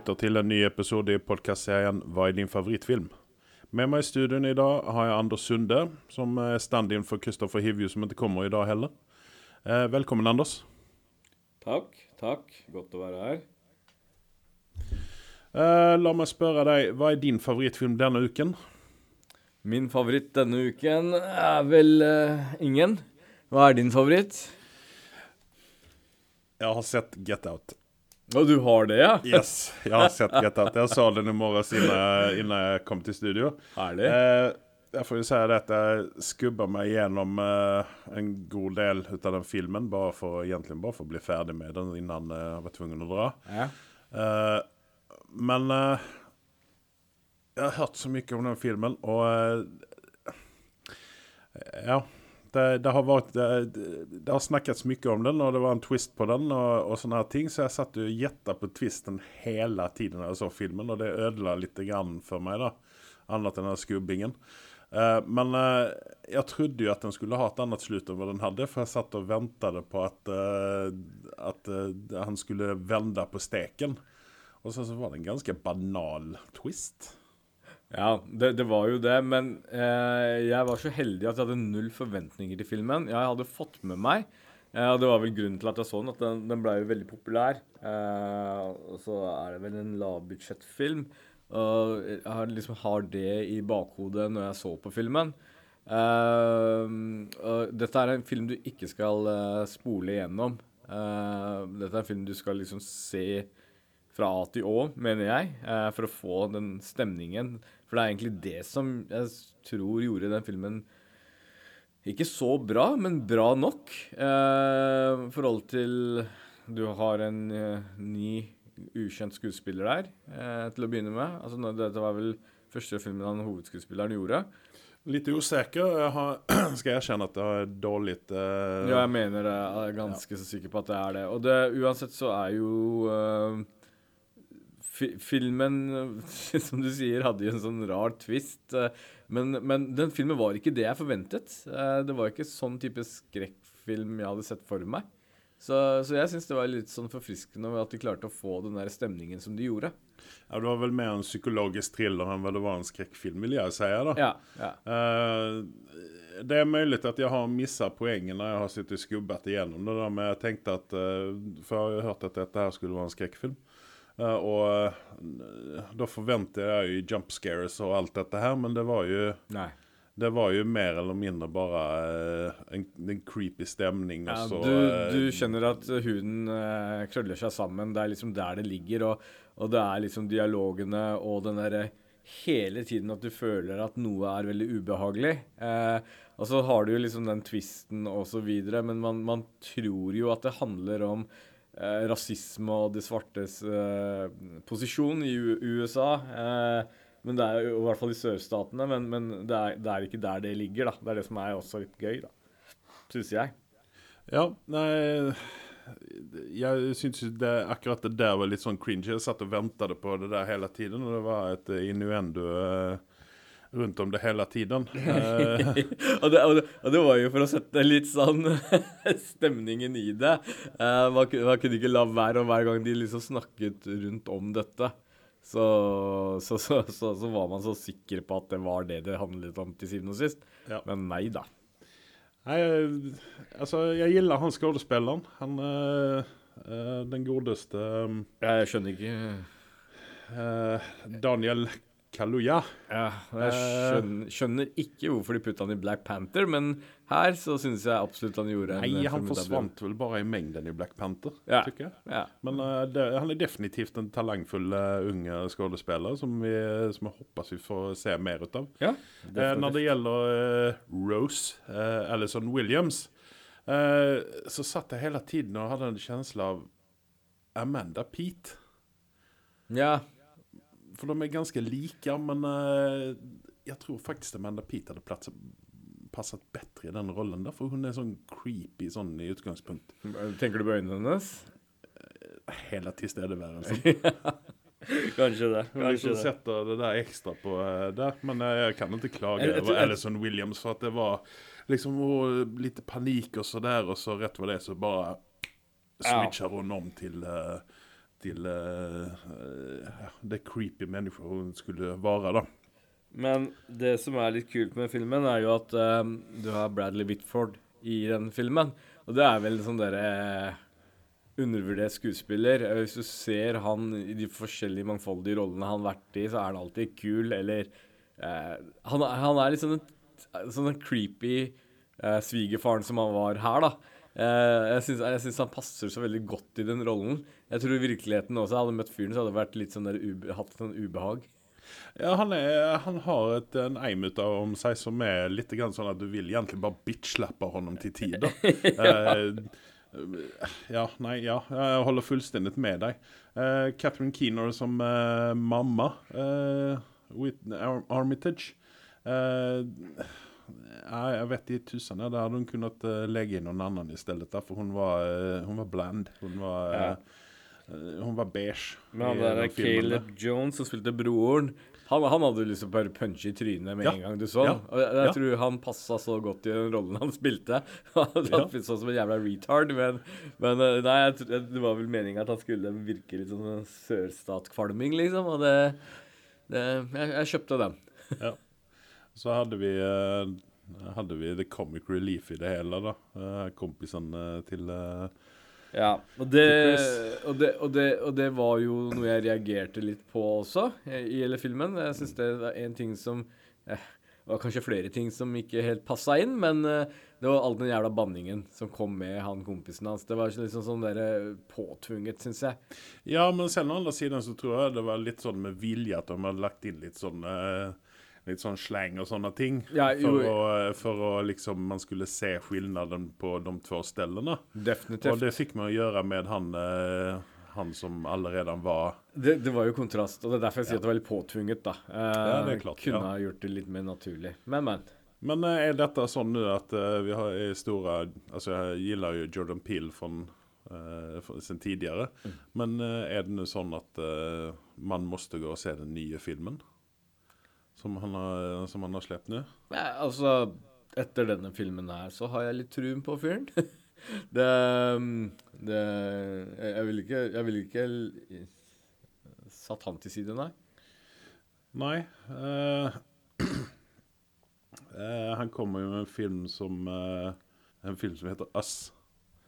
lytter til en ny episode i podkastserien Hva er din favorittfilm? Med meg i studioen i dag har jeg Anders Sunde, som er stand-in for Kristoffer Hivju, som ikke kommer i dag heller. Eh, velkommen, Anders. Takk. Takk. Godt å være her. Eh, la meg spørre deg, hva er din favorittfilm denne uken? Min favoritt denne uken er vel uh, ingen. Hva er din favoritt? Jeg har sett Get Out. Og du har det, ja? Yes, jeg har sett Get Jeg sa det i morges innan jeg kom til studio. Herlig. Eh, jeg får jo si at jeg skubba meg gjennom eh, en god del ut av den filmen, bare for, egentlig bare for å bli ferdig med den innan eh, jeg var tvungen å dra. Ja. Eh, men eh, jeg har hørt så mye om den filmen, og eh, Ja. Det, det, har vært, det, det har snackats mycket om den, og det var en twist på den. og, och sånne här ting, Så jeg satt og gjetta på twisten hele tiden när jeg så filmen, og det ødela litt grann for meg. då. Annet enn den skubbingen. Uh, men uh, jeg trodde jo at den skulle ha et annet slutt enn vad den hadde, for jeg satt og ventet på at, uh, at han skulle vende på steken. Og sen så var det en ganske banal twist. Ja, det, det, var jo det, men eh, jeg var så heldig at jeg hadde null forventninger til filmen. Jeg hadde fått med meg, eh, og det var vel grunnen til at jeg så den, at den, den ble jo veldig populær. Eh, og så er det vel en lavbudsjettfilm. Og jeg liksom har det i bakhodet når jeg så på filmen. Uh, dette er en film du ikke skal uh, spole igjennom. Uh, dette er en film du skal liksom se fra A til Å, mener jeg, for å få den stemningen. For det er egentlig det som jeg tror gjorde den filmen ikke så bra, men bra nok. I forhold til Du har en ny ukjent skuespiller der, til å begynne med. Altså, dette var vel første filmen han hovedskuespilleren gjorde. Litt usikker. Jeg har, skal jeg erkjenne at det er dårlig uh... Ja, jeg mener det. Jeg er ganske ja. så sikker på at det er det. Og det, uansett så er jo uh, Filmen, som du sier, hadde jo en sånn rar twist. Uh, men, men, den filmen var ikke det jeg forventet. det var ikke sånn type skrekkfilm jeg hadde sett for meg. Så, så jeg syns det var litt sånn forfriskende at de klarte å få den der stemningen som de gjorde. Ja, Det var vel mer en psykologisk thriller enn det var en skrekkfilm, vil jeg si. da. Ja, ja. Uh, det er mulig at jeg har mista poenget når jeg har sittet skubbet igjennom det. der, Men jeg tenkte at uh, For jeg har hørt at dette her skulle være en skrekkfilm. Uh, og da forventer jeg jo jump scares og alt dette her, men det var jo Nei. Det var jo mer eller mindre bare en, en creepy stemning. Ja, så, du, du, skjønner at huden krøller seg sammen. Det er liksom der det ligger. Og, og det er liksom dialogene og den derre hele tiden at du føler at noe er veldig ubehagelig. Eh, og så har du jo liksom den twisten og så videre, men man, man, tror jo at det handler om eh, rasisme og de svartes eh, posisjon i U USA. Eh, men det er jo i hvert fall i sørstatene. Men, men det, er, det, er, ikke der det ligger, da. Det er det som er også litt gøy, da. Syns jeg. Ja, nei Jeg syns akkurat det der var litt sånn cringe. Jeg satt og ventet på det der hele tiden, og det var et innuendo uh, rundt om det hele tiden. Uh, og, det, og, det, og, det, var jo for å sette litt sånn stemningen i det. Uh, man, man, kunne ikke la være, og hver gang de liksom snakket rundt om dette, så, så, så, så, var man så sikker på at det var det det handlet om til syvende og sist. Ja. Men nei da. Nei, altså, jeg gilder han skuespilleren. Han uh, uh, Den godeste um, Jeg skjønner ikke Daniel Kaluuya. Ja, jeg skjønner, skjønner, ikke hvorfor de putta han i Black Panther, men her så syns jeg absolutt han gjorde en Nei, han forsvant vel bare i mengden i Black Panther, ja. tykker jeg. Ja. Men uh, det, han er definitivt en talentfull uh, unge skuespiller som vi, som jeg håper vi får se mer ut av. Ja, uh, når det gjelder Rose, Alison Williams, så satt jeg hele tiden og hadde en kjensle av Amanda Pete. Ja, for de er ganske like, men uh, jeg tror faktisk Amanda Peet hadde platset, passet bedre i den rollen. Der, for hun er sånn creepy sånn i utgangspunkt. Tenker du på øynene hennes? Hele tilstedeværelsen. Kanskje det. Kanskje liksom det. setter det der ekstra på uh, der. Men uh, jeg kan ikke klage over Alison Williams, for at det var liksom litt panikk og så der, og så rett ved det så bare switcher hun om til uh, till eh, det creepy mennesket hun skulle være, da. Men det som er litt kult med filmen, er jo at eh, du har Bradley Whitford i den filmen. Og det er vel en sånn derre eh, undervurdert skuespiller. Hvis du ser han i de forskjellige mangfoldige rollene han har vært i, så er han alltid kul, eller han, han er litt sånn en sånn en creepy svigerfaren som han var her, da. Eh, jeg syns han passer så veldig godt i den rollen. Jeg tror i virkeligheten også, hadde møtt fyren, så hadde det vært litt sånn der ube, hatt sånn ubehag. Ja, han, er, han har et, en eim ut av om seg som er litt grann at du vil egentlig bare bitchlappe honom til tider. Eh, ja, nei, ja, Jeg holder fullstendig med deg. Eh, Catherine Keenor som eh, mamma, Ar- Armitage. Ja, jag vet i tusan, där hade hon kunnat Legge lägga in någon annan istället. Där, för hon var, eh, hon var bland. Hon var, Ja. eh, hon var beige. Men han der Caleb Jones som spilte broren, han, han hadde du å bare punche i trynet med Ja. en gang du så Ja. Og jeg, jeg Ja. tror han passa så godt i den rollen han spilte. Han Ja. sånn som en jævla retard, men, men eh, nei, jeg, det var vel meninga at han skulle virke litt sånn sørstatkvalming, liksom. Og det, det jeg, jeg kjøpte den. Ja. Så hadde vi, eh, hade vi the comic relief i det hele, da. Eh, kompisen eh, till... eh, Ja, og det, Til og, det, og, det, og det var jo noe jeg reagerte litt på også i hele filmen. Jeg syns det er en ting som eh, Det var kanskje flere ting som ikke helt passa inn, men det var all den jævla banningen som kom med han kompisen hans. Det var liksom sånn der påtvunget, syns jeg. Ja, men sen å andra sidan så tror jeg det var litt sånn med vilje at de hadde lagt inn litt sånn eh, lite sånn sleng og sånne ting. Ja, for, å, for, å, liksom man skulle se skillnaden på de två ställena. Definitivt. Og det fikk man gjøre göra med han, eh, han som allerede var... Det, det var jo kontrast, og det er derfor jeg sier at det var litt påtvunget, da. Eh, Ja, det er klart, Kunne ja. ha gjort det litt mer naturlig. Men, men. Men er dette sånn nå at att eh, vi har store Altså, jeg gillar jo Jordan Peele fra eh, från- sen tidigare. Mm. Men er är det nå sånn at eh, man måste gå og se den nye filmen? Som han har, som han har släppt nå? Ja, altså Etter denne filmen her så har jeg litt truen på fyren. det, um, det jeg, jeg vil ikke Jeg vil ikke satt han til side, nei. Nei. Uh, uh, han kommer jo med en film som uh, en film som heter Us.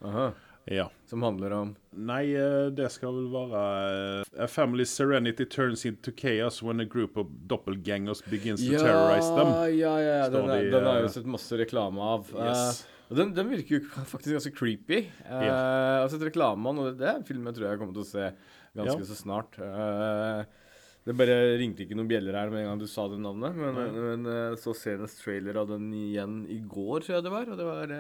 Aha. Ja. Som handler om Nej, eh, det skal vel vara eh, A family's serenity turns into chaos when a group of doppelgangers begins to terrorize them. Ja, ja, ja. Den, i, den har jeg eh, jo sett masse reklame av. Yes. Uh, den, den virker jo faktisk ganske creepy. Uh, Jeg har sett reklame av den, og det, det er en film jeg tror jeg kommer til å se ganske Ja. så snart. Uh, det bare ringte ikke noen bjeller her med en gang du sa det navnet. Men, Nei. men eh, så senest trailer av den igjen i går, tror jeg det var. Og det var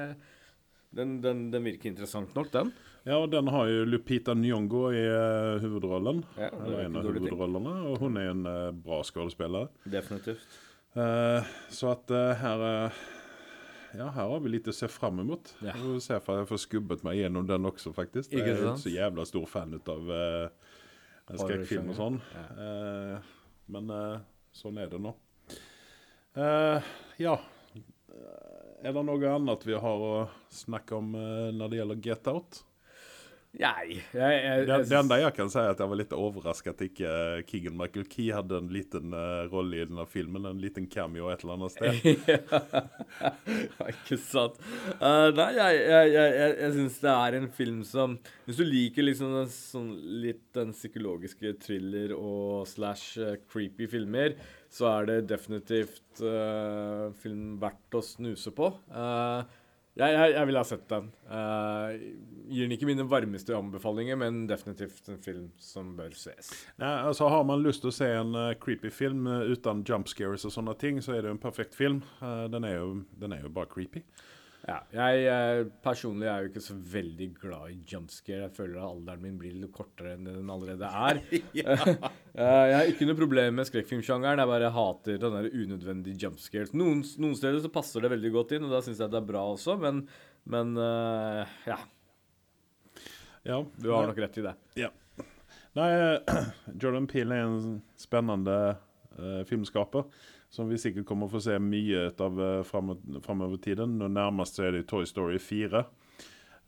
den, den, den virker interessant nok, den. Ja, og den har jo Lupita Nyong'o i uh, huvudrollen. Ja, Eller er en av hovedrollene. ting. hun er en uh, bra skuespiller. Definitivt. Uh, så at her här... ja, her har vi litt å se fram imot. Ja. Vi får se for jeg får skubbet meg gjennom den også, faktisk. Ikke sant? Jeg er sant? så jævla stor fan utav uh, skräckfilm og sånn. Eh, men uh, er det nå. Ja. Eh, Är det noe annet vi har å snakke om når det gjelder Get Out? Nei, jeg, jeg, Det, det enda jeg kan si, er at jeg var litt overraska at inte eh, Keegan Michael Key hadde en liten uh, rolle i denne filmen. En liten cameo et eller annet sted. ja, ikke sant. Uh, nei, jeg, jeg, jeg, jeg, syns det er en film som Hvis du liker liksom den, sånn, litt den psykologiske thriller og slash creepy filmer, så er det definitivt uh, film verdt å snuse på. Eh, jeg, jeg, jeg ville ha sett den. Uh, gir den ikke mine varmeste anbefalinger, men definitivt en film som bør ses. Ja, altså har man lyst til å se en uh, creepy film uh, uten jump scares og sånne ting så er det en perfekt film. Uh, den, er jo, den er jo, bare creepy. Ja, jeg, jeg personlig er jo ikke så veldig glad i jumpscare. Jeg føler at alderen min blir litt kortere enn den allerede er. Eh, jeg har ikke noe problem med skrekkfilmsjangeren, jeg bare hater den der unødvendige jumpscares. Noen, noen steder så passer det veldig godt inn, og da syns jeg det er bra også, men, men uh, ja, Ja, du har nok rett i det. Ja. Nei, Jordan Peele er en spennende uh, filmskapare som vi sikkert kommer å få se mye av eh, framåt, framöver tiden. Nå nærmest er det Toy Story 4.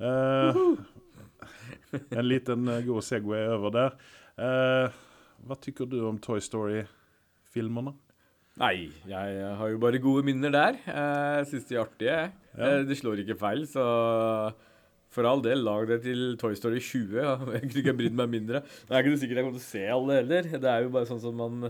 Eh, en liten eh, god Segway over der. Eh, hva tykker du om Toy Story-filmene? Nei, jeg har jo bare gode minner der. Eh, Jeg syns de er artige. jeg. Ja. Eh, De slår ikke feil, så for all del, lag det til Toy Story 20. Jeg kunne ikke brydd meg mindre. Det er ikke sikkert jeg kommer til å se alle heller. Det er jo bare sånn som man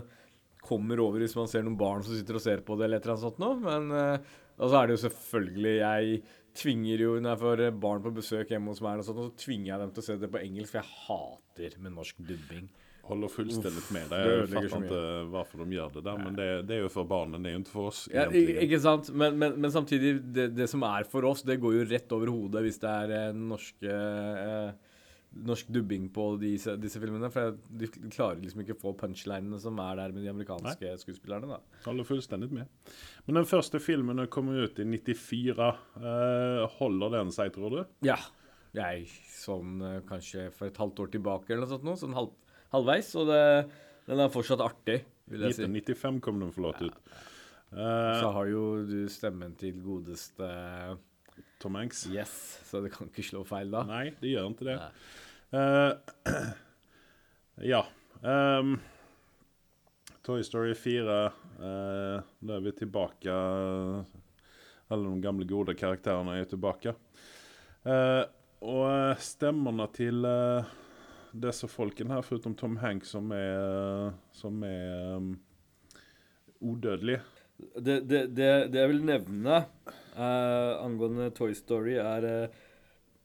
kommer over hvis man ser noen barn som sitter og ser på det, eller et eller annet sånt noe. Men uh, altså er det jo selvfølgelig Jeg tvinger jo når jeg får barn på besøk hjemme hos meg, og sånt, og så tvinger jeg dem til å se det på engelsk, for jeg hater med norsk dubbing. Holder fullstendig med deg. Jeg fatter ikke hvorfor de gjør det der, men det, det er jo for barna, det er jo ikke for oss. Ja, ikke sant? Men, men, men samtidig, det, det som er for oss, det går jo rett over hodet hvis det er eh, norske eh, norsk dubbing på disse, disse filmene. For de klarer liksom ikke å få punchlinene som er der med de amerikanske skuespillerne. da. Holder fullstendig med. Men den første filmen kom ut i 94. Uh, holder den seg, tror du? Ja. Jeg sånn eh, kanskje for et halvt år tilbake eller noe sånt nå, sånn halv, halvveis. Og det, den er fortsatt artig, vil jeg si. 1995 kom den forlåt ut. Uh, Så har jo du stemmen til godeste Tom Hanks. Yes, så det kan ikke slå feil da. Nei, det gjør ikke det. Nei. Eh, ja. Um, Toy Story 4, uh, da er vi tilbake. Alle de gamle, gode karakterene er tilbake. Uh, og eh, stemmene til uh, disse folkene her, foruten Tom Hanks, som er, som er um, udødelig Det, det, det, det jeg vil nevne eh, angående Toy Story, er eh,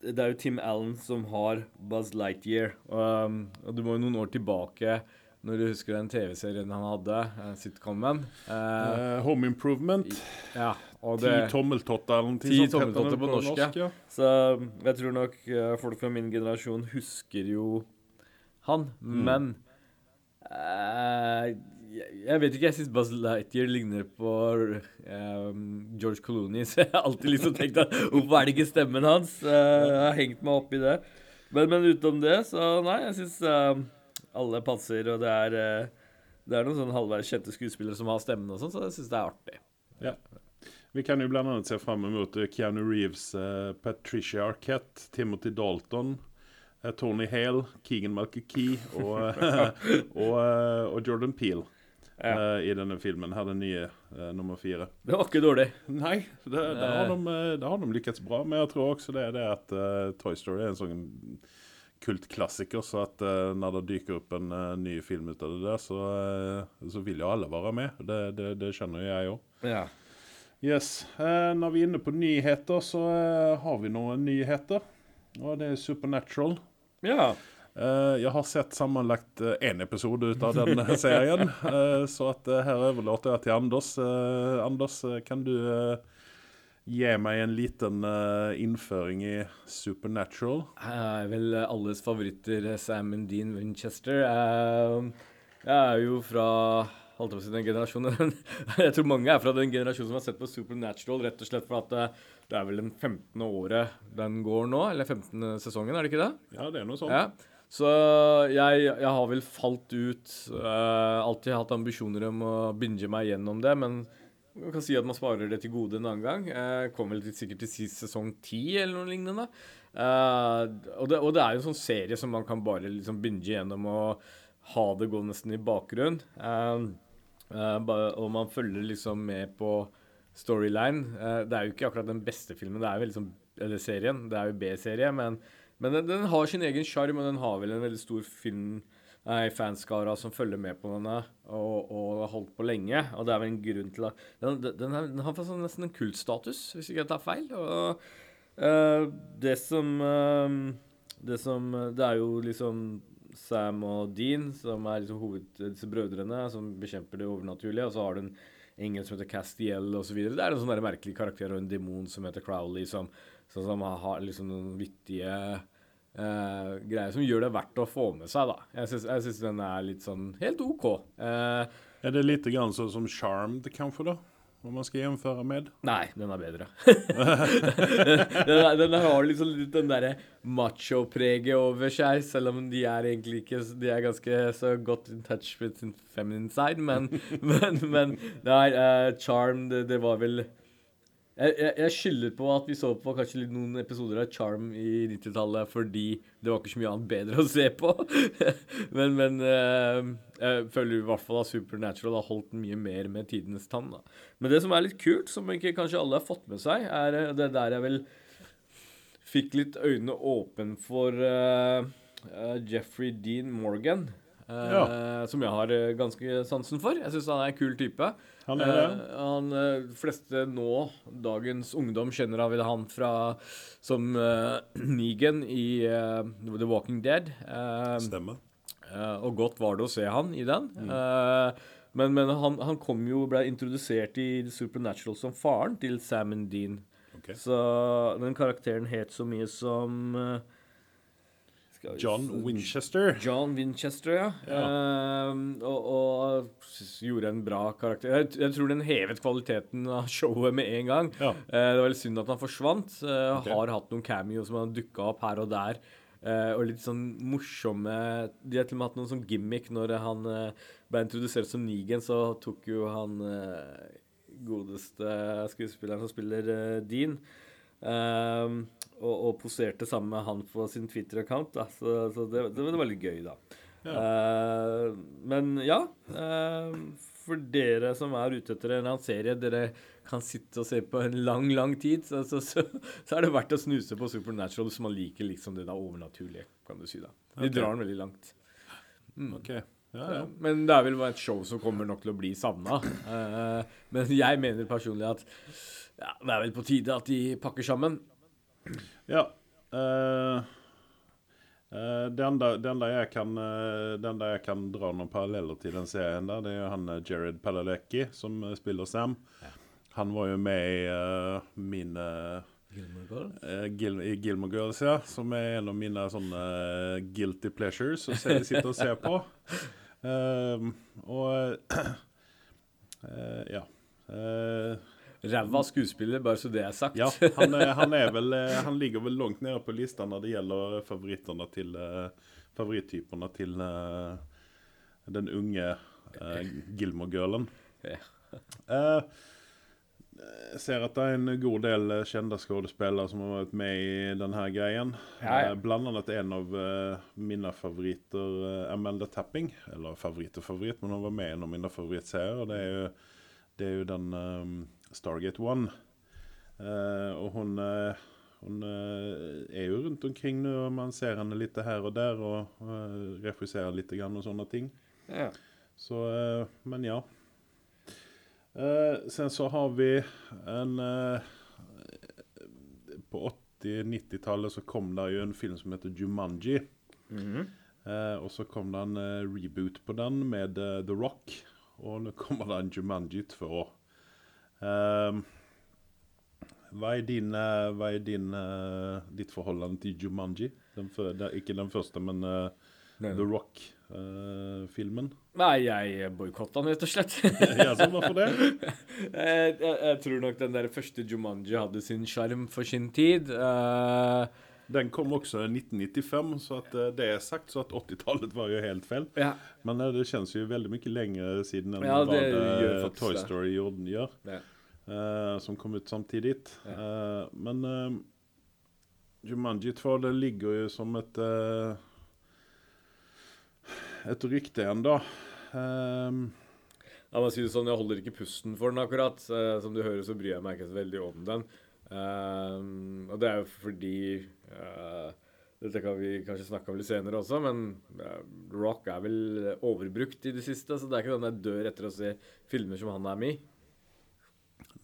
Det er jo Tim Allen som har Buzz Lightyear. Um, og du må jo noen år tilbake når du husker den TV-serien han hadde, uh, sitcomen. Uh, uh, Home Improvement. ja, og Ti det tommeltotter eller noe Ti sånt heter tommeltotter på, på norsk, ja. Så jeg tror nok folk fra min generasjon husker jo han, Mm. men jeg, vet ikke, jeg syns Buzz Lightyear ligner på um, George Clooney, så jeg har alltid liksom tenkt at hvorfor er det ikke stemmen hans? Uh, jeg har hengt meg opp i det. Men, men utenom det, så nei, jeg syns alle passer, og det er uh, det er noen sånn halvveis kjente skuespillere som har stemmen og sånn, så jeg syns det er artig. Ja. Vi kan jo annet se fram mot eh, Keanu Reeves, eh, Patricia Arquette, Timothy Dalton, eh, Tony Hale, Keegan Malky Key og, og, eh, og Jordan Peele Ja. uh, i denne filmen. Her den nye uh, nummer fire. Det var ikke dårlig. Nei, det, det, har de, eh, det har de lykkes bra med. Jeg tror også det det at uh, Toy Story er en sånn kultklassiker, så at eh, når det dyker opp en eh, ny film ut av det der, så, eh, så vil jo alle være med. Det, det, det skjønner jeg òg. Ja. Yes. Eh, når vi er inne på nyheter, så eh, har vi noen nyheter. Og det er Supernatural. ja. Eh, jeg har sett sammenlagt én episode ut av den eh, serien. Eh, så eh, her overlater jeg til Anders. Eh, Anders, eh, kan du eh, gi meg en liten eh, innføring i Supernatural? Jeg er vel alles favoritter, Sam and Dean Winchester. Eh, Jeg er jo fra holdt jeg på å si den generasjonen Jeg tror mange er fra den generasjonen som har sett på Supernatural rett og slett for at eh, det er vel den 15. året den går nå, eller 15. sesongen, er det ikke det? Ja, det er noe sånt. Ja. Så jeg, jeg har vel falt ut. Uh, alltid hatt ambisjoner om å binge meg gjennom det, men man kan si at man sparer det til gode en annen gang. Uh, kom vel til, sikkert til sist sesong ti eller noe lignende. Uh, og, det, og det er jo en sånn serie som man kan bare liksom binge gjennom og ha det gå nesten i bakgrunn. Uh, eh, og man følger liksom med på storyline. Eh, det er jo ikke akkurat den beste filmen, det er jo liksom, eller serien. Det er jo B-serie, men, men den, den har sin egen sjarm, og den har vel en veldig stor film Nei, fanskara som følger med på denne og, og har holdt på lenge. Og det er vel en grunn til at Den, den, er, den har sånn nesten en kultstatus, hvis ikke jeg tar feil. Og uh, det som uh, Det som Det er jo liksom Sam og Dean som er liksom hoved, disse brødrene som bekjemper det overnaturlige. Og så har du en engel som heter Castiel osv. Det er en sånn merkelig karakter og en demon som heter Crowley, som, som, som har liksom noen vittige eh, greier som gjør det verdt å få med seg, da. Jeg syns, jeg syns den er litt sånn helt OK. Uh, Er det litt grann sånn som Charmed, kanskje, da? Hva man skal gjenføre med? nei, den er bedre. den, den har liksom litt den derre macho-preget over seg, selv om de er egentlig ikke De er ganske så godt in touch with sin feminine side, men, men, men Nei, uh, Charmed, det, det var vel Jeg, jeg, skylder på at vi så på kanskje noen episoder av Charm i 90-tallet fordi det var ikke så mye annet bedre å se på. men men eh, jeg føler i hvert fall at Supernatural har holdt mye mer med tidenes tann. da. Men det som er litt kult, som ikke kanskje alle har fått med seg, er eh, det der jeg vel fikk litt øynene åpne for uh, uh, Jeffrey Dean Morgan. Eh, Som jeg har eh, ganske sansen for. Jeg syns han er en kul type. Han er det. Eh, han fleste nå, dagens ungdom, kjenner av han fra som Negan i The Walking Dead. Stemmer. Og godt var det å se han i den. Eh, men men han, han kom jo ble introdusert i The Supernatural som faren til Sam and Dean. Okay. Så den karakteren het så mye som John Winchester. John Winchester, ja. Eh, og, og gjorde en bra karakter. Jeg, jeg tror den hevet kvaliteten av showet med en gang. Ja. Uh, det var litt synd at han forsvant. Uh, okay. Har hatt noen cameo som har dukka opp her og der. Eh, og litt sånn morsomme De har til og med hatt noen sånn gimmick når han ble introdusert som Negan, så tok jo han godeste skuespilleren som spiller Dean ehm, og, og poserte sammen med han på sin Twitter-account. Så, så det, det, var veldig gøy, da. Eh, men ja uh, For dere som er ute etter en annen serie dere kan sitte og se på en lang, lang tid, så, så, så, så er det verdt å snuse på Supernatural hvis man liker liksom det da overnaturlige, kan du si. da. De okay. drar den veldig langt. Ok. Ja, Ja, ja. Men det er vel et show som kommer nok til å bli savna. men jeg mener personlig at ja, det er vel på tide at de pakker sammen. Ja. Uh, uh, det, enda, det, enda jeg kan, uh, det enda jeg kan dra noen paralleller til den serien, der, det er jo han eh, Jared Padalecki som eh, spiller Sam. Han var jo med i uh, mine eh, Gil i Gilmore Girls, ja. Som er en av mine sånne eh, guilty pleasures å sitte og se på. Og eh, ja. Eh, Ræva skuespiller, bare så det er sagt. ja, han, er- han, er vel, eh, han ligger vel langt nede på lista når det gjelder favorittene til eh, Favoritttypene til uh, den unge uh, Gilmore-girlen. Ja. Eh, jeg ser at det er en god del eh, kjente skuespillere som har vært med i denne greien. Ja, ja. Eh, blant annet en av eh, mine favoritter, uh, Amanda Tapping. Eller favoritt og favoritt, men hun var med i en av mine favorittserier. Det det er jo den eh, Stargate One. Eh, og hun, eh, hun eh, er jo rundt omkring nå, og man ser henne litt her og der, og uh, refuserer litt grann og sånne ting. Ja. Så, men ja. Sen så har vi en På 80-90-tallet så kom det jo en film som heter Jumanji. Mhm. Eh, og så kom det en reboot på den med The Rock. Og nå kommer det en Jumanji 2. Eh, hva er, din, eh, hva er din, eh, ditt forhold til Jumanji? Den det er ikke den første, men uh, The Rock-filmen. Nei, jeg boikotta den rett og slett. ja, så hvorfor det? jeg, jeg, jeg tror nok den der første Jumanji hadde sin sjarm for sin tid. Eh, Den kom også i 1995, så at eh, det er sagt, så at 80-tallet var jo helt feil. ja. Men eh, det kjennes jo veldig mye lenger siden enn Ja, hva det Toy. Story gjør, ja. Uh, som kom ut samtidig. Uh, men uh, Jumanji 2, det ligger jo som et eh, et rykte. Eh, La meg si det sånn, jeg holder ikke pusten for den akkurat. Som du hører, så bryr jeg meg ikke så veldig om den. Eh, og det er jo fordi eh, Dette kan vi kanskje snakke om litt senere også, men eh, Rock er vel overbrukt i det siste. Så det er ikke den jeg dør etter å se filmer som han er med i.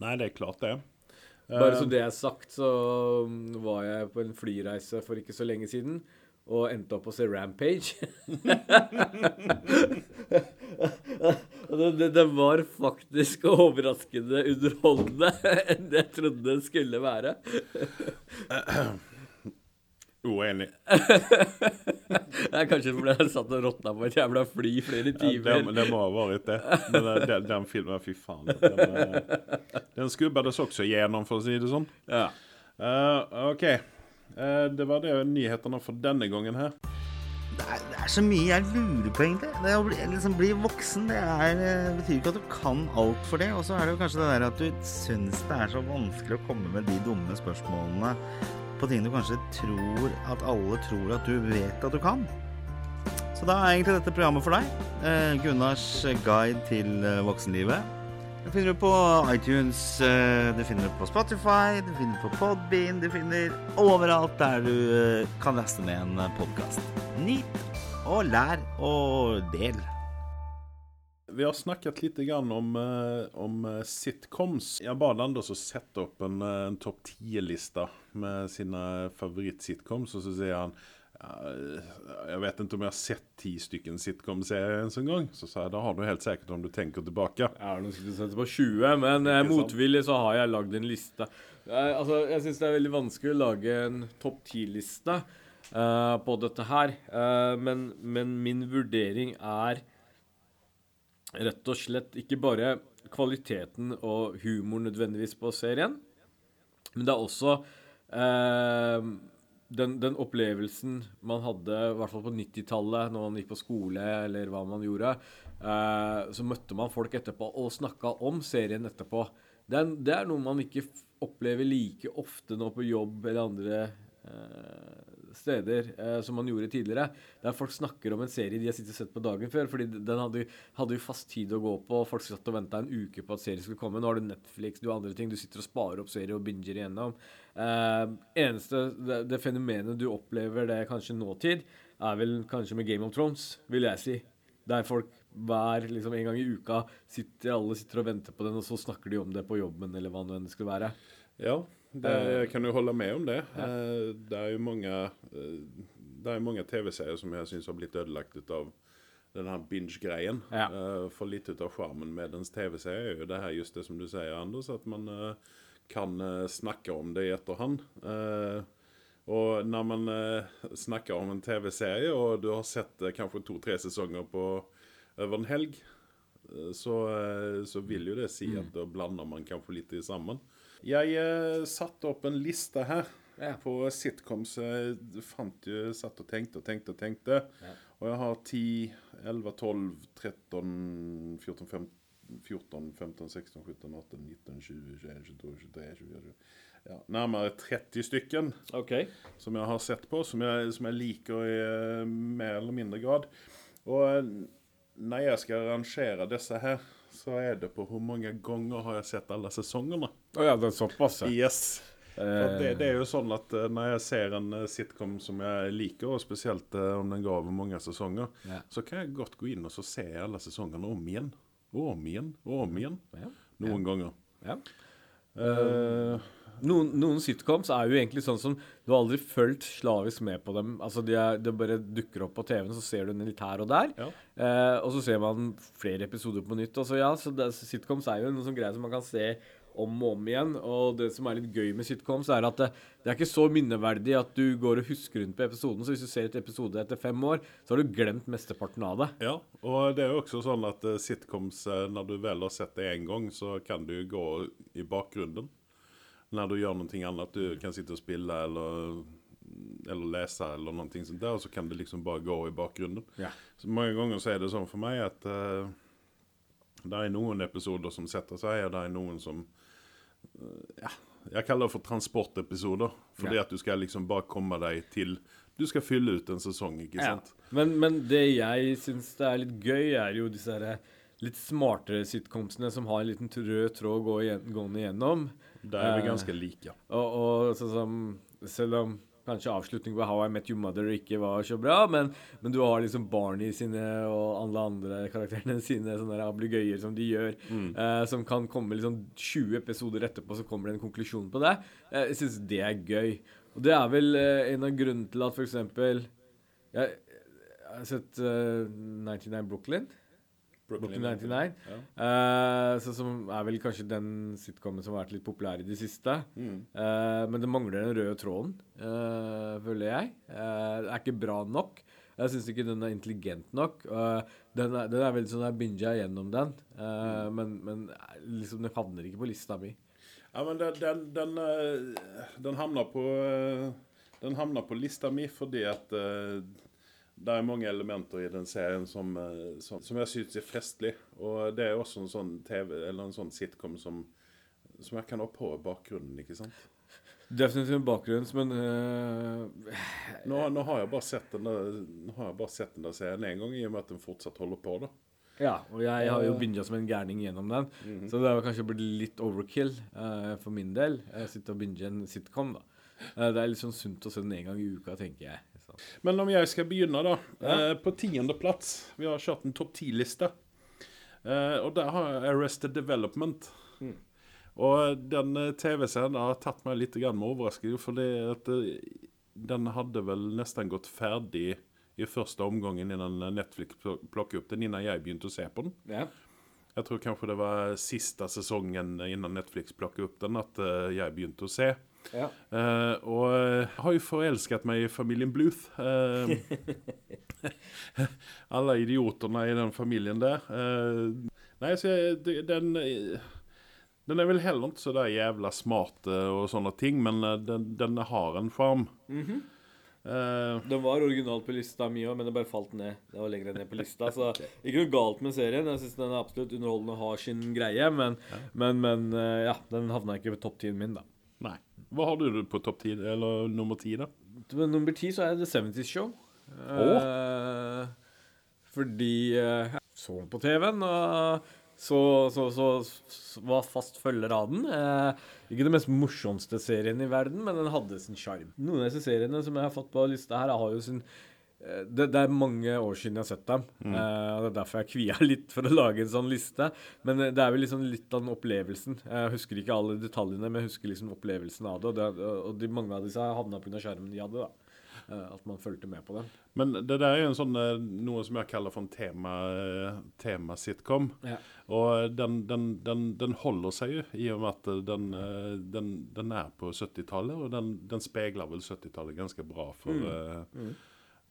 nei, det er klart det. Bare Eh, så det er sagt, så mm, var jeg på en flyreise for ikke så lenge siden. Og endte opp å se Rampage. Det, det, det var faktisk overraskende underholdende enn jeg trodde det skulle være. Uenig. Det er kanskje fordi jeg satt og råtna på et jævla fly i flere Ja, timer. det, det må ha vært det. Men den, den filmen, fy faen. Den, eh, den skubbades også gjennom, for å si det sånn. Ja. Uh, OK. Uh, det var det nyhetene for denne gangen her. Det er, det er så mye jeg lurer på, egentlig. Det å bli, liksom, bli voksen det er, eh, betyr ikke at du kan alt for det. Og så er det jo kanskje det der at du syns det er så vanskelig å komme med de dumme spørsmålene på ting du kanskje tror at alle tror at du vet at du kan. Så da er egentlig dette programmet for deg. Eh, Gunnars guide til eh, voksenlivet. Det finner du på iTunes, eh, du finner det på Spotify, du finner det på Podbean, du finner overalt der du eh, kan laste ned en podkast. Nyt og lær og del. Vi har snakket litt om, eh, om eh, sitcoms. Jeg ba å sette opp en, eh, en topp ti-liste med sine favorittsitcoms, og så sier han jeg vet ikke om jeg har sett ti stykken sitcom-serier en sånn gang. Så sa jeg da har du helt sikkert om du tenker tilbake. Jeg har du sett på 20, men eh, motvillig så har jeg lagd en liste. Eh, altså, jeg syns det er veldig vanskelig å lage en topp ti-liste eh, på dette her. Eh, men, men min vurdering er rett og slett ikke bare kvaliteten og humor nødvendigvis på serien, men det er også eh, den, den opplevelsen man hadde, i hvert fall på 90-tallet, når man gikk på skole eller hva man gjorde, eh, så møtte man folk etterpå og snakka om serien etterpå. Det er, det er noe man ikke opplever like ofte nå på jobb eller andre eh, steder eh, som man gjorde tidligere. Der folk snakker om en serie de har sittet og sett på dagen før. fordi den hadde, hadde jo fast tid å gå på. Folk satt og venta en uke på at serien skulle komme. Nå har du Netflix, du har andre ting. Du sitter og sparer opp serier og binger igjennom. Eh, eneste det, det fenomenet du opplever det kanskje nåtid, er vel kanskje med Game of Thrones, vil jeg si. Der folk hver liksom en gang i uka sitter alle sitter og venter på den, og så snakker de om det på jobben eller hva nå enn det skulle være. Ja, det, jeg kan jo holde med om det. Eh, Det er jo mange, eh, det er mange TV-serier som jeg syns har blitt ødelagt av den her binge-greien. Ja. Eh, For litt ut av sjarmen med dens TV-serie er jo det her just det som du sier, Anders, at man eh, kan eh, snakke om det i etterhånd. Eh, Og når man eh, snakker om en TV-serie, og du har sett kanskje to-tre sesonger på over en helg, så, så vil jo det si at da blander man kanskje litt i sammen. Jeg eh, satte opp en liste her Ja. på sitcoms. Jeg fant jo, satt og tenkte og tenkte og tenkte. Og jeg har 10, 11, 12, 13, 14, 15, 14, 15, 16, 17, 18, 19, 20, 21, 22, 23, 24 ja, Nærmere 30 stykken okay. som jeg har sett på, som jeg, som jeg liker i eh, mer eller mindre grad. Og eh, når jeg skal rangere disse her, så er det på hvor mange ganger har jeg sett alle sesongene. Å ja, det er såpass, ja. Yes. For det, Eh, det er jo sånn at når jeg ser en sitcom som jeg liker, og spesielt om den går over mange sesonger, Ja. så kan jeg godt gå inn og så se alle sesongene om igjen. Og om igjen og om igjen. Ja. Noen ganger. ja. Uh, Noen, noen sitcoms er jo egentlig sånn som du har aldri fulgt slavisk med på dem. Altså de er, Det bare dukker opp på TV-en, så ser du den litt her og der. Ja. Eh, og så ser man flere episoder på nytt. Altså, ja, så det, Sitcoms er jo noe sånn greie som man kan se om og om igjen. Og det som er litt gøy med sitcoms, er at det, det er ikke så minneverdig at du går og husker rundt på episoden. Så hvis du ser et episode etter fem år, så har du glemt mesteparten av det. Ja, og det er jo også sånn at eh, sitcoms, eh, når du vel har sett det en gang, så kan du gå i bakgrunnen. Når du gjør noe annet. Du kan sitte og spille eller, eller lese eller noe sånt der, og så kan det liksom bare gå i bakgrunnen. Ja. Så mange ganger så er det sånn for meg at uh, det er noen episoder som setter seg, og det er noen som Ja, jeg kaller det for transportepisoder. Fordi Ja. at du skal liksom bare komme deg til Du skal fylle ut en sesong, ikke sant? Men, men det jeg syns det er litt gøy, er jo disse herre litt smartere sitcomsene som har en liten rød tråd gå igjen, gående igjennom. Der er vi Eh, ganske like. Og, og sånn som Selv om kanskje avslutningen på How I Met Your Mother ikke var så bra, men, men du har liksom Barney sine og alle andre karakterene sine sånne ablegøyer som de gjør, eh, som kan komme liksom 20 episoder etterpå, så kommer det en konklusjon på det. Eh, jeg syns det er gøy. Og det er vel eh, en av grunnene til at eksempel Jeg, jeg har sett eh, 99 Brooklyn. Brooklyn 99. Ja. Uh, så som er vel kanskje den sitcomen som har vært litt populær i det siste. Mm. Uh, men det mangler den røde tråden, uh, føler jeg. Det er ikke bra nok. Jeg syns ikke den er intelligent nok. Den, er, den er veldig sånn jeg binga gjennom den, mm. men, men liksom den havner ikke på lista mi. Ja, men den, den, den, den hamner på Den havner på lista mi fordi at det er mange elementer i den serien som, eh, som, som jeg syns er festlig. Og det er også en sånn TV, eller en sånn sitcom som, som jeg kan ha på i bakgrunnen, ikke sant. Definitivt en bakgrunn, men uh... Nå, nå har jeg bare sett den der, nå har jeg bare sett den der serien én gang, i og med at den fortsatt holder på. da. Ja, og jeg har jo binga som en gærning gjennom den. Så det har kanskje blitt litt overkill uh, for min del. Jeg sitter og binger en sitcom, da. Uh, det er litt sånn sunt å se den en gang i uka, tenker jeg. Så. Men om jeg skal begynne, da. Eh, på tiendeplass Vi har kjørt en topp ti-liste. Eh, og der har jeg Arrested Development. Og den eh, TV-serien har tatt meg litt grann med overraskelse, at eh, den hadde vel nesten gått ferdig i første omgangen innan Netflix pl- plukket opp den, innan jeg begynte å se på den. Ja. Jeg tror kanskje det var siste sesongen innan Netflix plukket opp den at eh, jeg begynte å se. Ja. Eh, og jeg har jo forelsket meg i familien Bluth. Uh, alle idiotene i den familien der. Uh, nei, så jeg, den eh, Den er vel heller ikke så der jævla smart eh, og sånne ting, men eh, den, den har en form. uh, Den var originalt på lista mi òg, men det bare falt ned. Det var lenger ned på lista, så Ikke noe galt med serien. Jeg syns den er absolutt underholdende og har sin greie, men, men, men eh, ja, den havna ikke på topp 10-en min, da. nei. Hva har du på topp ti, eller nummer ti, da? Nummer ti så er det The 70's Show. Eh, fordi eh, jeg så den på TV-en, og så, så, så, så var fast følger av den. Eh, ikke den mest morsomste serien i verden, men den hadde sin sjarm. Noen av disse seriene som jeg har fått på lista her, har jo sin det, det er mange år siden jeg har sett dem. Mm. og Det er derfor jeg kvia litt for å lage en sånn liste. Men eh, det er vel liksom litt av den opplevelsen. Jeg husker ikke alle detaljene, men jeg husker liksom opplevelsen av det. Og, det, og de, mange av disse havna pga. skjermen de hadde. da. Eh, At man fulgte med på dem. Men det der er jo en sånn, eh, noe som jeg kaller for en tema, eh, tema-sitcom. Ja. Og den, den, den, den holder seg jo, i og med at eh, den, eh, den, den er på 70-tallet. Og den, den speiler vel 70-tallet ganske bra for eh,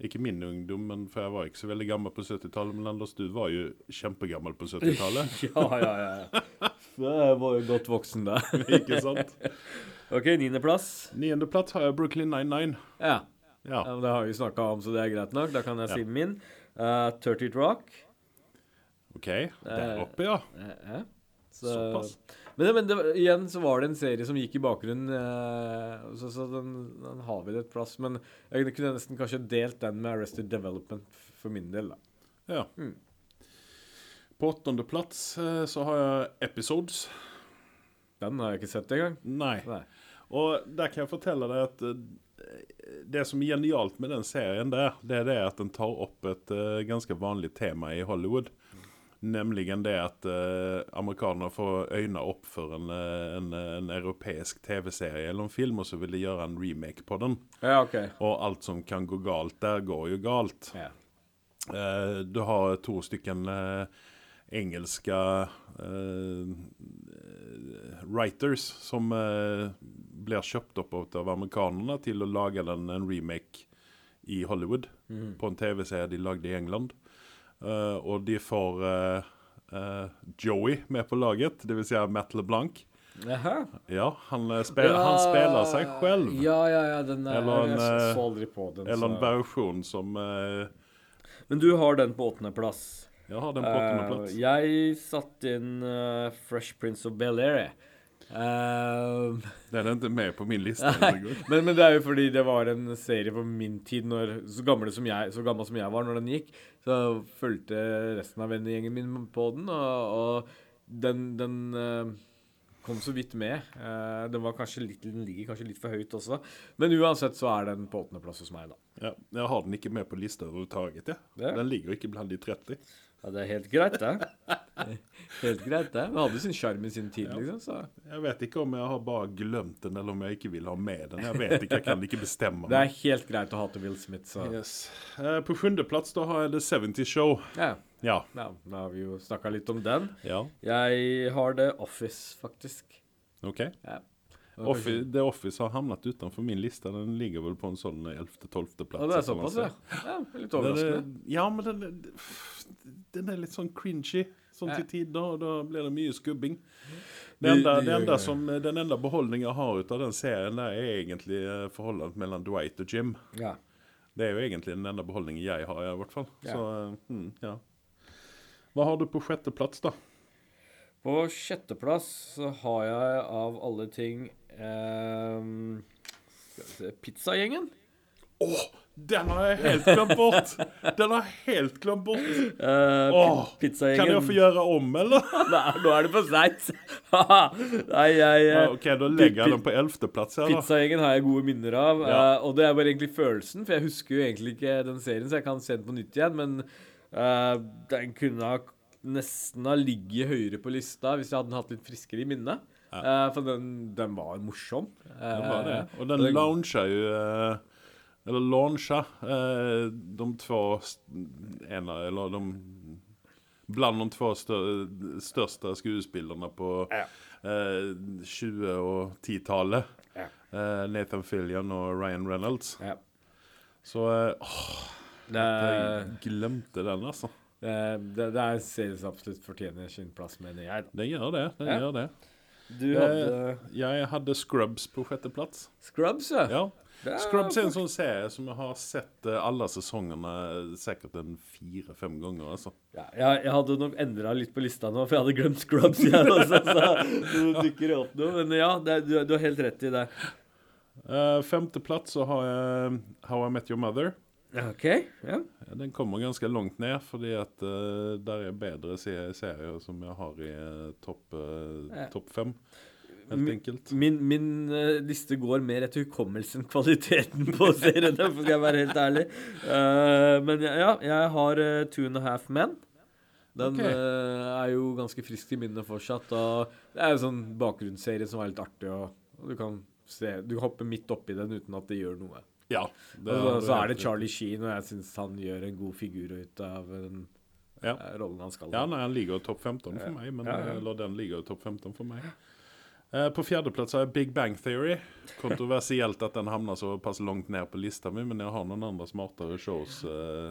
Ikke min ungdom, men for jeg var ikke så veldig gammel på 70-tallet. Men Anders, du var jo kjempegammel på 70-tallet. Ja, ja, ja. ja. Jeg var jo godt voksen da. ikke sant? OK, niendeplass. Niendeplass har jeg Brooklyn 99. Ja. Ja. ja. Det har vi snakka om, så det er greit nok. Da kan jeg si min. Uh, 30 Rock. OK, der oppe, ja. Uh, uh, Så, Såpass. Men, det, men det, igjen så var det en serie som gikk i bakgrunnen, eh, så, så den, den har vi et plass. Men jeg kunne nesten kanskje delt den med Arrested Development for min del, da. ja. Mm. På åttendeplass eh, så har jeg Episodes. Den har jeg ikke sett engang. Nei. Nei. Og der kan jeg fortelle deg at eh, det som er genialt med den serien der, det er det at den tar opp et uh, ganske vanlig tema i Hollywood. Nemlig det at uh, amerikanere får øynene opp for en, eh, en, en europeisk TV-serie eller en film, og så vil de gjøre en remake på den. Ja, OK. Og alt som kan gå galt der, går jo galt. Ja. Eh, du har to stykken eh, engelske eh, writers som eh, blir kjøpt opp av amerikanerne til å lage den, en remake i Hollywood på en TV-serie de lagde i England. Eh, og de får uh, uh, Joey med på laget, dvs. Si Matt LeBlanc. Aha. Ja, han, eh, ja, han spiller seg selv. Ja, ja, ja. Den er, Eller en, jeg så aldri på den. Eller en versjon som Men du har den på åttendeplass. Jeg har den på åttendeplass. Uh, jeg satte inn Fresh Prince of Bel-Air. jeg. det er ikke med på min liste men, men det er jo fordi det var en serie på min tid, når, så, gammel som jeg, så gammel som jeg var når den gikk. Så fulgte resten av vennegjengen min på den, og, og den, den eh, kom så vidt med. Eh, den, litt, den ligger kanskje litt for høyt også. Men uansett så er den på åttendeplass hos meg, da. Ja, jeg har den ikke med på lista overhodet. Ja. Den ligger ikke blant de 30. Ja, det er helt greit, det. Helt greit, det. Den hadde sin sjarm i sin tid, liksom. Så. Jeg vet ikke om jeg har bare glemt den, eller om jeg ikke vil ha med den. Jeg vet ikke, jeg kan ikke bestemme Det er helt greit å hate Will Smith, så Yes. Eh, på sjuendeplass har jeg The 70 Show. ja. Ja. ja. Da har vi jo snakka litt om den. ja. Jeg har The Office, faktisk. OK. Ja. Office, The Office har havnet utenfor min liste. Den ligger vel på en sånn 11.-12. plass. Ja, det er såpass, ja. ja. Litt overraskende. er, ja, men den, den er litt sånn cringy sånn til tid tider, og da blir det mye skubbing. Det Det- enda, det det enda som, den enda beholdningen jeg har ut av den serien, der er egentlig eh, forholdet mellom Dwight og Jim. Ja. Det er jo egentlig den enda beholdningen jeg har, i hvert fall. Ja. Så, eh, mm, ja. Hva har du på sjetteplass, da? På sjetteplass så har jeg av alle ting ehm, Skal vi se Pizzagjengen. Åh, den har jeg helt glemt bort! Den har jeg helt glemt bort! Uh, Åh, Pizzagjengen. Kan jeg få gjøre om, eller? Nei, nå er det for seint. Nei, jeg eh, ok, da legger jeg den på ellevteplass. Pizzagjengen har jeg gode minner av. Ja. Uh, og det er bare egentlig følelsen, for jeg husker jo egentlig ikke den serien, så jeg kan se den på nytt igjen. Men den kunne ha nesten ha ligget høyere på lista hvis jeg hadde hatt litt friskere i minnet. Eh, for den, den var morsom. Den var det. Eh, Og den launcha jo eh, Eller launcha de två st- ena, eller de Bland de två Største skuespillerne på Ja. eh, 20 og 10-tallet. Ja. Eh, Nathan Fillion og Ryan Reynolds. Ja. Så åh, Det, jeg glemte den, altså. det, det, det er en serie som absolutt fortjener sin plass, mener jeg. Den gjør det. den Ja. gjør det. Du hadde Eh, jeg hadde Scrubs på sjetteplass. Scrubs, ja. Ja. Er- Scrubs er en sånn serie som jeg har sett eh, alle sesongene eh, sikkert en fire-fem ganger. altså. Ja, jeg, jeg hadde nok endra litt på lista nå, for jeg hadde glemt Scrubs. Jeg også, så nå dukker opp nå. Men ja, det, du, du har helt rett i det. Uh, Femteplass så har jeg How I Met Your Mother. OK. Ja. Den kommer ganske langt ned, fordi at uh, der er bedre serier som jeg har i uh, topp uh, top fem. Helt enkelt. Min, min uh, liste går mer etter hukommelsen, kvaliteten på seriene, for skal jeg være helt ærlig. Eh, men ja, ja, jeg har eh, Two and a Half Men. Den okay. eh, er jo ganske frisk i minnet fortsatt. Og det er jo sånn bakgrunnsserie som er litt artig, og, og du kan se Du hopper midt oppi den uten at det gjør noe. Ja. det Og så, så er det. Charlie Sheen, og jeg syns han gjør en god figur ut av den Ja. eh, rollen han skal Ja, nei, han ligger i topp 15 for meg. Men, ja. Eller den ligger i topp 15 for meg. Eh, på fjerdeplass har jeg Big Bang Theory. Kontroversielt at den havner såpass langt ned på lista mi, men jeg har noen andre smartere shows. eh,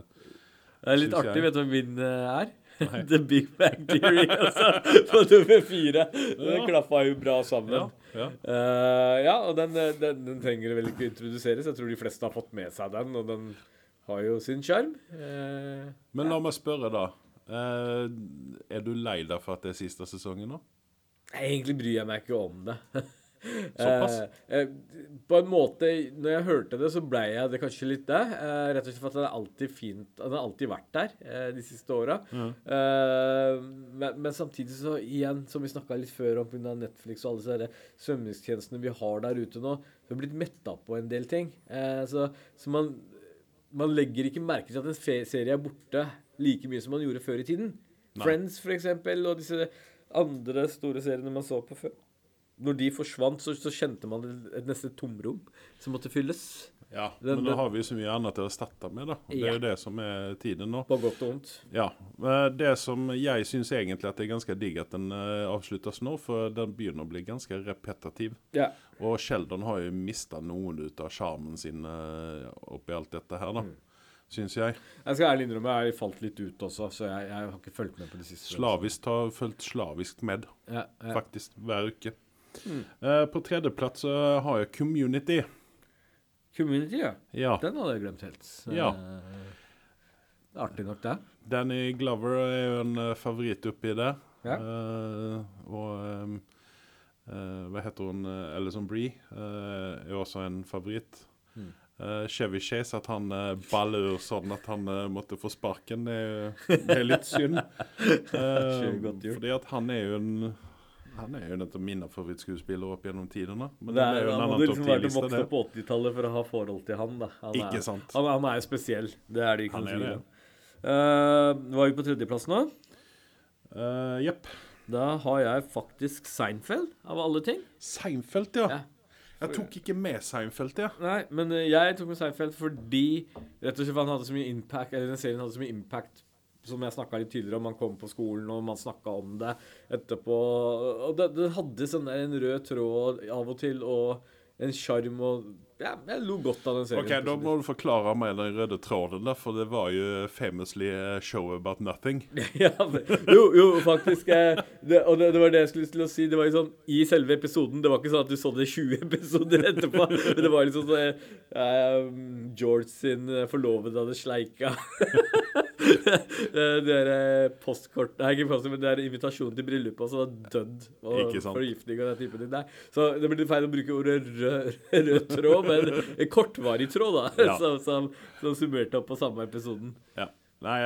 Det er litt artig. jeg. Vet du hva min eh, er? Nei. The Big Bang Theory. Altså, på nummer fire. Ja. klaffa jo bra sammen. ja, ja. Eh, ja, og den, eh, den, den trenger vel ikke introduseres. Jeg tror de fleste har fått med seg den, og den har jo sin sjarm. Uh, Men la meg spørre, da. Uh, er du lei deg for at det er siste sesongen nå? Egentlig bryr jeg meg ikke om det. Såpass? Eh, eh, på en måte, når jeg hørte det, så ble jeg det kanskje litt det. Eh, rett og slett for at den er alltid fint Den har alltid vært der eh, de siste åra. Eh, men, men samtidig så igjen, som vi snakka litt før om pga. Netflix og alle disse svømmingstjenestene vi har der ute nå, vi har blitt metta på en del ting. Eh, så så man, man legger ikke merke til at en serie er borte like mye som man gjorde før i tiden. Nei. Friends, for eksempel, og disse andre store seriene man så på før. Når de forsvant, så, så kjente man et, nesten tomrom som måtte fylles. Ja, Den- men da har vi så mye annet å erstatte med, da. Det Det er jo det som er tiden nå. På godt og vondt. Ja. Det som jeg syns egentlig at det er ganske digg at den eh, avsluttes nå, for den begynner å bli ganske repetitiv. Ja. Og Sheldon har jo mista noen ut av sjarmen sin eh, oppi alt dette her, da. Mm. Syns jeg. Jeg skal ærlig innrømme jeg falt litt ut også, så jeg, jeg har ikke fulgt med på det siste. Slavisk har fulgt slavisk med, Ja, ja. faktisk, hver uke. Mm. Eh, På tredjeplass så har jeg Community. Community, ja. Ja. Den hadde jeg glemt helt. Ja. Uh, artig nok, det. Danny Glover er jo en eh, favoritt oppi det. Ja. Eh, og eh, hva heter hun? Uh, Alison Bree eh, er også en favoritt. Mm. Eh, Chevy Chase, at han uh, baller sånn at han uh, måtte få sparken, det er, det er litt synd. Eh, gjort. fordi at han er jo en han er jo en av mine favorittskuespillere opp gjennom tidene. Men Det er, jo en annen hadde topp liksom vært 10-liste, vokst opp på 80-tallet for å ha forhold til han. da. Han Ikke er, sant? Han, han er spesiell. Det er det ikke noe tvil om. Eh, var vi på tredjeplass nå? Jepp. Uh, Da har jeg faktisk Seinfeld, av alle ting. Seinfeld, ja. Ja. Jeg tok ikke med Seinfeld, ja. Nei, men eh, jeg tok med Seinfeld fordi rett og slett han hadde så mye impact Eller den serien hadde så mye impact som jeg snakka litt tidligere om. Man kom på skolen, og man snakka om det etterpå. Og det, det hadde sånn der en rød tråd av og til, og en sjarm og Ja, jeg lo godt av den serien. Ok, Da må du forklare meg den røde tråden, da, for det var jo famously a show about nothing. ja, jo, jo, faktisk. Eh, det, og det, det var det jeg skulle til å si. Det var sånn i selve episoden. Det var ikke sånn at du så det 20 episoder etterpå. Men det var liksom sånn eh, eh, George sin eh, forlovede hadde sleika. det der eh, postkort Nei, ikke postkort, men det er invitasjon til bryllupet, og så dødd. Og forgiftning og den typen ting. Nei. Så det blir feil å bruke ordet rød, rød tråd, men en kortvarig tråd, da. Ja. Som, som, som summerte opp på samme episoden. Ja. Nei,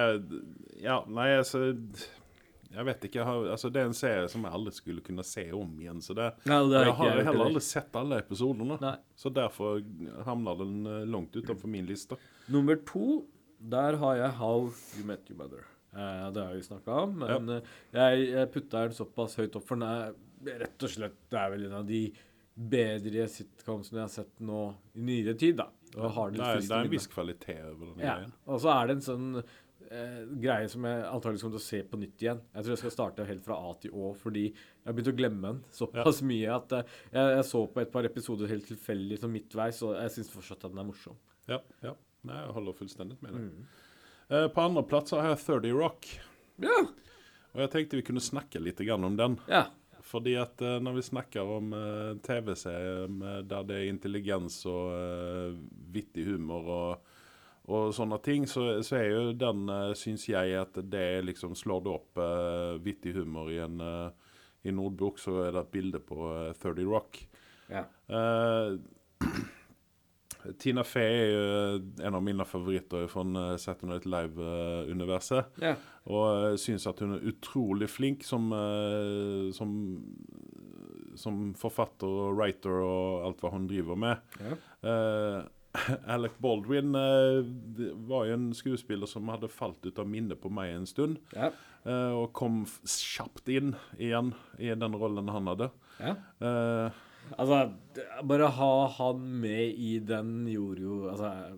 ja, nei, altså Jeg vet ikke. Jeg har, altså, det er en serie som jeg aldri skulle kunne se om igjen. Så det, Nei, det har jeg har jeg heller aldri sett alle episodene. Nei. Så derfor havner den eh, langt utenfor min liste. Nummer to, der har jeg How You Met Your Mother. Eh, det har vi snakka om, men ja. jeg, jeg putta den såpass høyt opp, for den er rett og slett Det er vel en av de bedre sitcomsene jeg har sett nå i nyere tid, da. Og har Det det er, det er en viss kvalitet over den Ja. greien. Og så er det en sånn eh, greie som jeg antakeligvis kommer til å se på nytt igjen. Jeg tror jeg skal starte helt fra A til Å, fordi jeg har begynt å glemme den såpass mye at eh, jeg, jeg så på et par episoder helt tilfeldig sånn midtveis, og jeg syns fortsatt at den er morsom. Ja, ja. Nei, jeg holder fullstendig med deg. Mm. Eh, på andreplass har jeg 30 Rock. Ja. Og jeg tenkte vi kunne snakke litt grann om den. ja. Fordi at eh, når vi snakker om eh, TV-serier der det er intelligens og eh, vittig humor og, og sånne ting, så, så er jo den, uh, syns jeg, at det liksom Slår det opp uh, vittig humor i en, uh, i en så er det et bilde på eh, 30 Rock. ja. Eh, Tina Fey er jo en av mine favoritter fra uh, Saturday Night Live-universet. ja. Og jeg syns at hun er utrolig flink som, eh, som, som forfatter og writer og alt hva hun driver med. Ja. Uh, Alec Baldwin uh, var jo en skuespiller som hadde falt ut av minnet på meg en stund. Ja. Uh, og kom kjapt inn igjen i den rollen han hadde. ja. Altså, bare ha han med i den gjorde jo Altså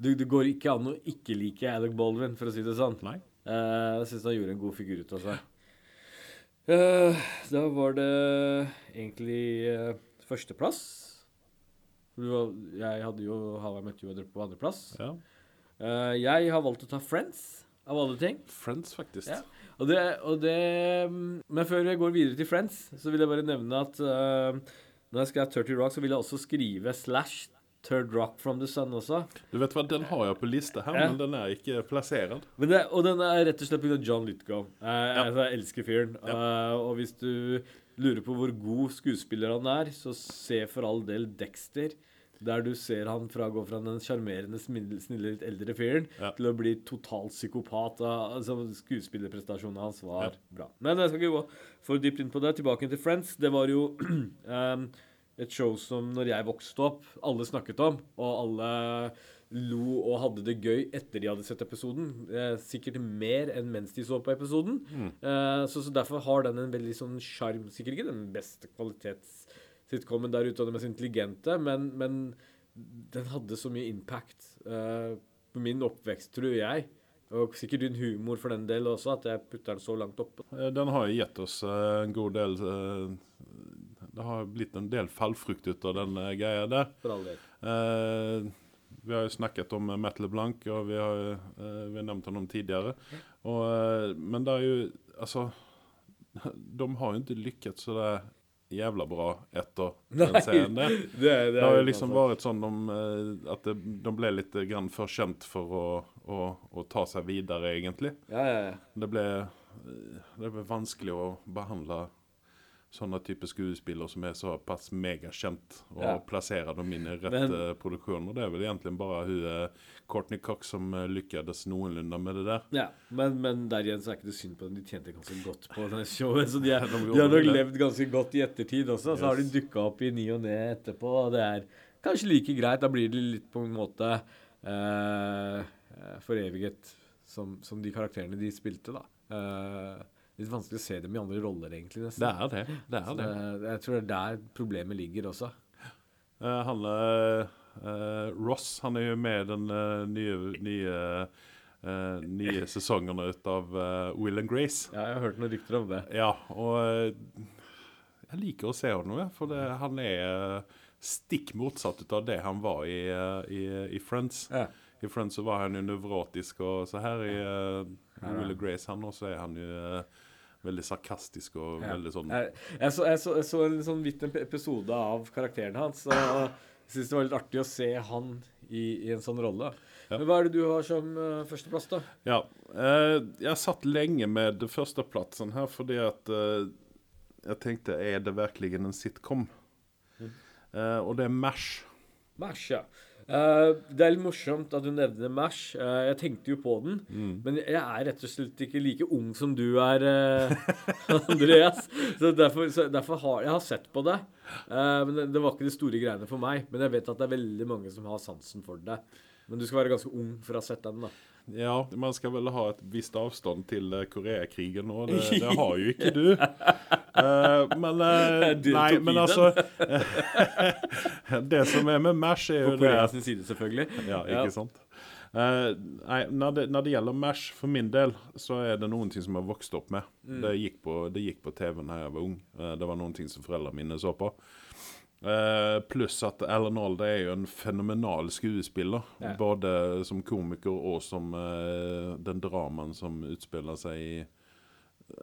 det, det går ikke an å ikke like Alec Baldwin, for å si det sånn. nei. Uh, jeg syns han gjorde en god figur ut av seg. Uh, da var det egentlig uh, førsteplass. Var- Jeg hadde jo Hawaii Met You på andreplass. Ja. Uh, jeg har valgt å ta Friends, av alle ting. Friends, faktisk. Ja. Og det, og det mm, Men før jeg går videre til Friends, så vil jeg bare nevne at eh, når jeg skrev 30 Rock, så vil jeg også skrive slash Third Rock from the Sun også. Du vet hva, Den har jeg på liste her, Ja. men den er ikke plassert. Og den er rett og slett pga. John Lithgow. Jeg, Ja. altså, jeg elsker fyren. Eh, og hvis du lurer på hvor god skuespiller han er, så se for all del Dexter. Der du ser han fra gå fra den sjarmerende, snille, litt eldre fyren Ja. til å bli totalt psykopat. Altså, skuespillerprestasjonen hans var Ja. bra. Men jeg skal ikke gå for dypt inn på det. Tilbake til Friends. Det var jo um, et show som når jeg vokste opp, alle snakket om, og alle lo og hadde det gøy etter de hadde sett episoden. Eh, sikkert mer enn mens de så på episoden. Eh, så, så derfor har den en veldig sånn sjarm. Sikkert ikke den beste kvalitetssitcomen der ute og den mest intelligente, men, men den hadde så mye impact eh, på min oppvekst, tror jeg. Og sikkert din humor for den del også, at jeg putter den så langt oppe. Eh, Den har jo gitt oss eh, en god del Det har blitt en del fallfrukt ut av den greia der. For all del. Eh, vi har jo snakket om Matt LeBlanc, og vi har, vi har nevnt ham tidligere. Og, men det er jo Altså De har jo ikke lykkes så det jævla bra etter den serien der. Det, er- Det har jo liksom vært sånn om, eh, at det, de ble litt grann for kjent for å, å, å ta seg videre, egentlig. Ja, ja, ja. Det ble, eh, det ble vanskelig å behandle sånne type skuespillere som er såpass megakjent, og Ja. plasserer dem inn i rett Men- produksjon. Og det er vel egentlig bare hun eh, Courtney Cox som eh, lykkes noenlunde med det der. Ja, men, men der igjen så er ikke det synd på dem. De tjente ganske godt på denne showet. Så de, er, de har nok levd ganske godt i ettertid også. Så har de Yes. dukka opp i ny og ne etterpå. Og det er kanskje like greit. Da blir de litt på en måte eh, eh, foreviget som, som de karakterene de spilte, da. Eh, litt vanskelig å se dem i andre roller, egentlig. nesten. Det er det. det, er det. det- jeg tror det er der problemet ligger også. Uh, han eh, Ross han er jo med i den uh, nye, nye, nye sesongene ut av Will and Grace. Ja, jeg har hørt noen rykter om det. Ja, og jeg liker å se ham, jeg, for det, han er stikk motsatt av det han var i, i, i Friends. Ja. I Friends så var han jo nevrotisk, og så her i uh, Will Grace han også er han jo veldig sarkastisk og Ja. veldig sånn Jeg, jeg, så, jeg, så, jeg så en sånn vidt episode av karakteren hans, og jeg syns det var litt artig å se han i, i en sånn rolle. Ja. Men hva er det du har som uh, førsteplass, da? Ja. uh, jeg satt lenge med førsteplatsen her fordi at uh, jeg tenkte Er det virkelig en sitcom? Eh, og det er MASH. Mash, ja. Eh, det er litt morsomt at du nevner Mash. Uh, jeg tenkte jo på den, men jeg er rett og slett ikke like ung som du er, uh, Andreas. Så derfor, så derfor har jeg har sett på det. Men det, det var ikke de store greiene for meg. Men jeg vet at det er veldig mange som har sansen for det. Men du skal være ganske ung for å ha sett den, da. Ja, man skal vel ha et visst avstand til eh, Koreakrigen nå. Det, det har jo ikke du. Uh, men uh, Nei, men altså Det som er med MASH, er jo det På sin side, selvfølgelig. Ja, Ja. ikke sant? Uh, nei, når det, når det gjelder MASH, for min del, så er det noen ting som jeg har vokst opp med. Det gikk på, det gikk på TV da jeg var ung. Det var noen ting som foreldrene mine så på. Eh, pluss at Alan Alda er jo en fenomenal skuespiller. Ja. Både som komiker og som uh, den dramaen som utspiller seg i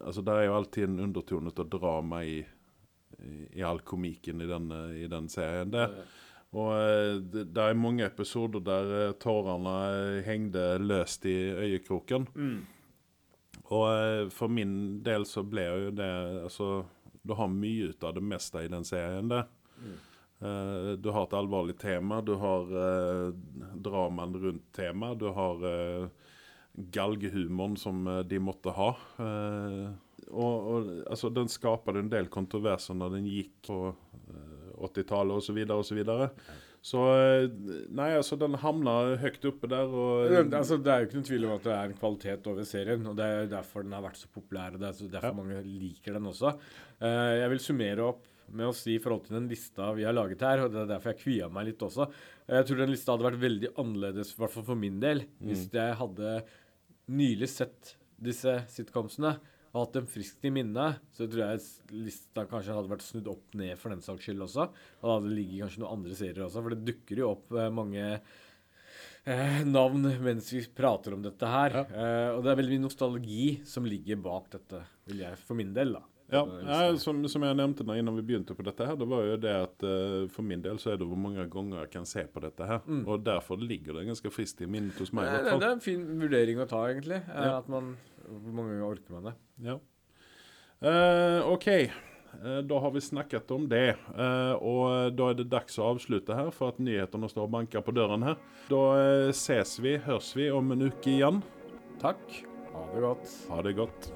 Altså, Det er jo alltid en undertone av drama i, i, i all komikken i den, eh, i den serien. Det, og det, det er mange episoder der tårene hengte løst i øyekroken. Og eh, for min del så ble jo det Altså, du har mye ut av det meste i den serien, det. Eh, du har et alvorlig tema, du har uh, dramaen rundt temaet, du har uh, galgehumoren som de måtte ha. Og, og altså, den skaper en del kontroverser når den gikk på eh, 80-tallet osv. osv. Så Nei, altså, den havna høyt oppe der, og Det, altså, det er jo ikke noen tvil om at det er en kvalitet over serien, og det er derfor den har vært så populær, og det er derfor Ja. mange liker den også. Uh, jeg vil summere opp med si i forhold til den lista vi har laget her, og det er derfor jeg kvia meg litt også. Jeg tror den lista hadde vært veldig annerledes, i hvert fall for min del, hvis jeg hadde nylig sett disse sitcomsene og hatt dem friskt i minne, så tror jeg lista kanskje hadde vært snudd opp ned for den saks skyld også. Og da hadde det ligget kanskje noen andre serier også, for det dukker jo opp eh, mange eh, navn mens vi prater om dette her. Eh, og det er veldig mye nostalgi som ligger bak dette, vil jeg for min del, da. Ja, jeg, som, som jeg nevnte nå innan vi begynte på dette, her, det var jo det at uh, for min del så er det hvor mange ganger jeg kan se på dette her. Og derfor ligger det ganske friskt i minnet hos meg. fall. det er en fin vurdering å ta, egentlig. eh, Ja. At man Hvor mange ganger orker man det? Ja. Uh, OK. Uh, da har vi snakket om det. Og da er det dags å avslutte her, for at nyhetene står og banker på døren her. Da ses vi, høres vi om en uke igjen. Takk. Ha det godt. Ha det godt.